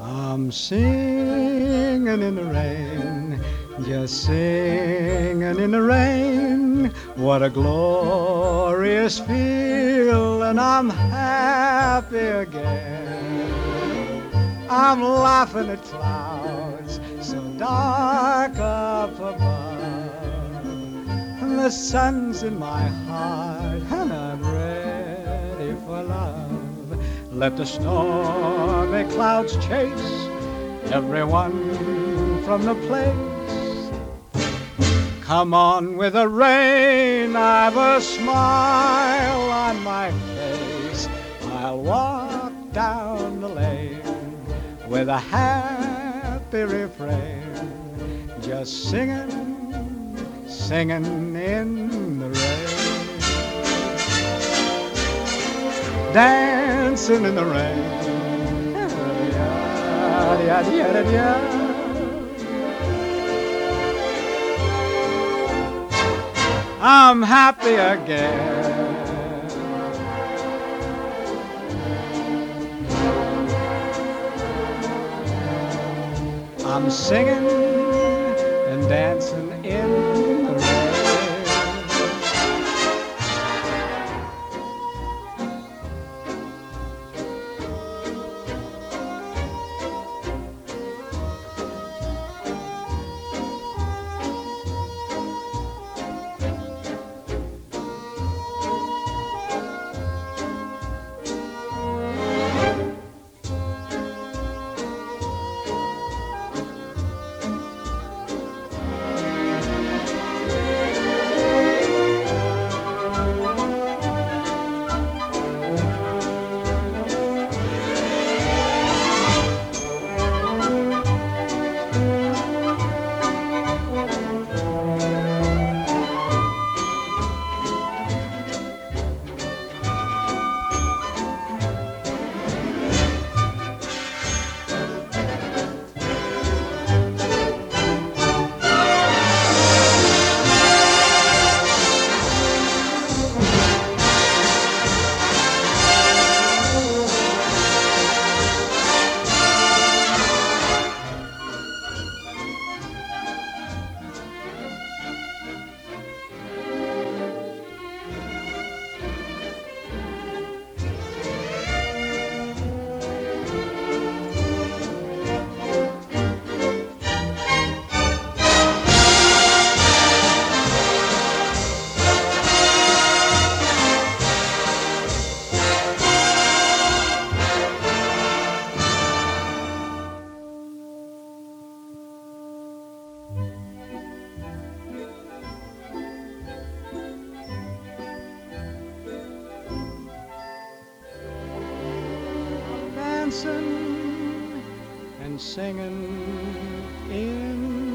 I'm singing in the rain, just singing in the rain. What a glorious feel, and I'm happy again. I'm laughing at clouds so dark up above. And the sun's in my heart, and I'm ready for love. Let the stormy clouds chase everyone from the place. Come on with the rain, I've a smile on my face. I'll walk down the lane with a happy refrain, just singing, singing in the rain, dancing in the rain. I'm happy again. I'm singing and dancing and singing in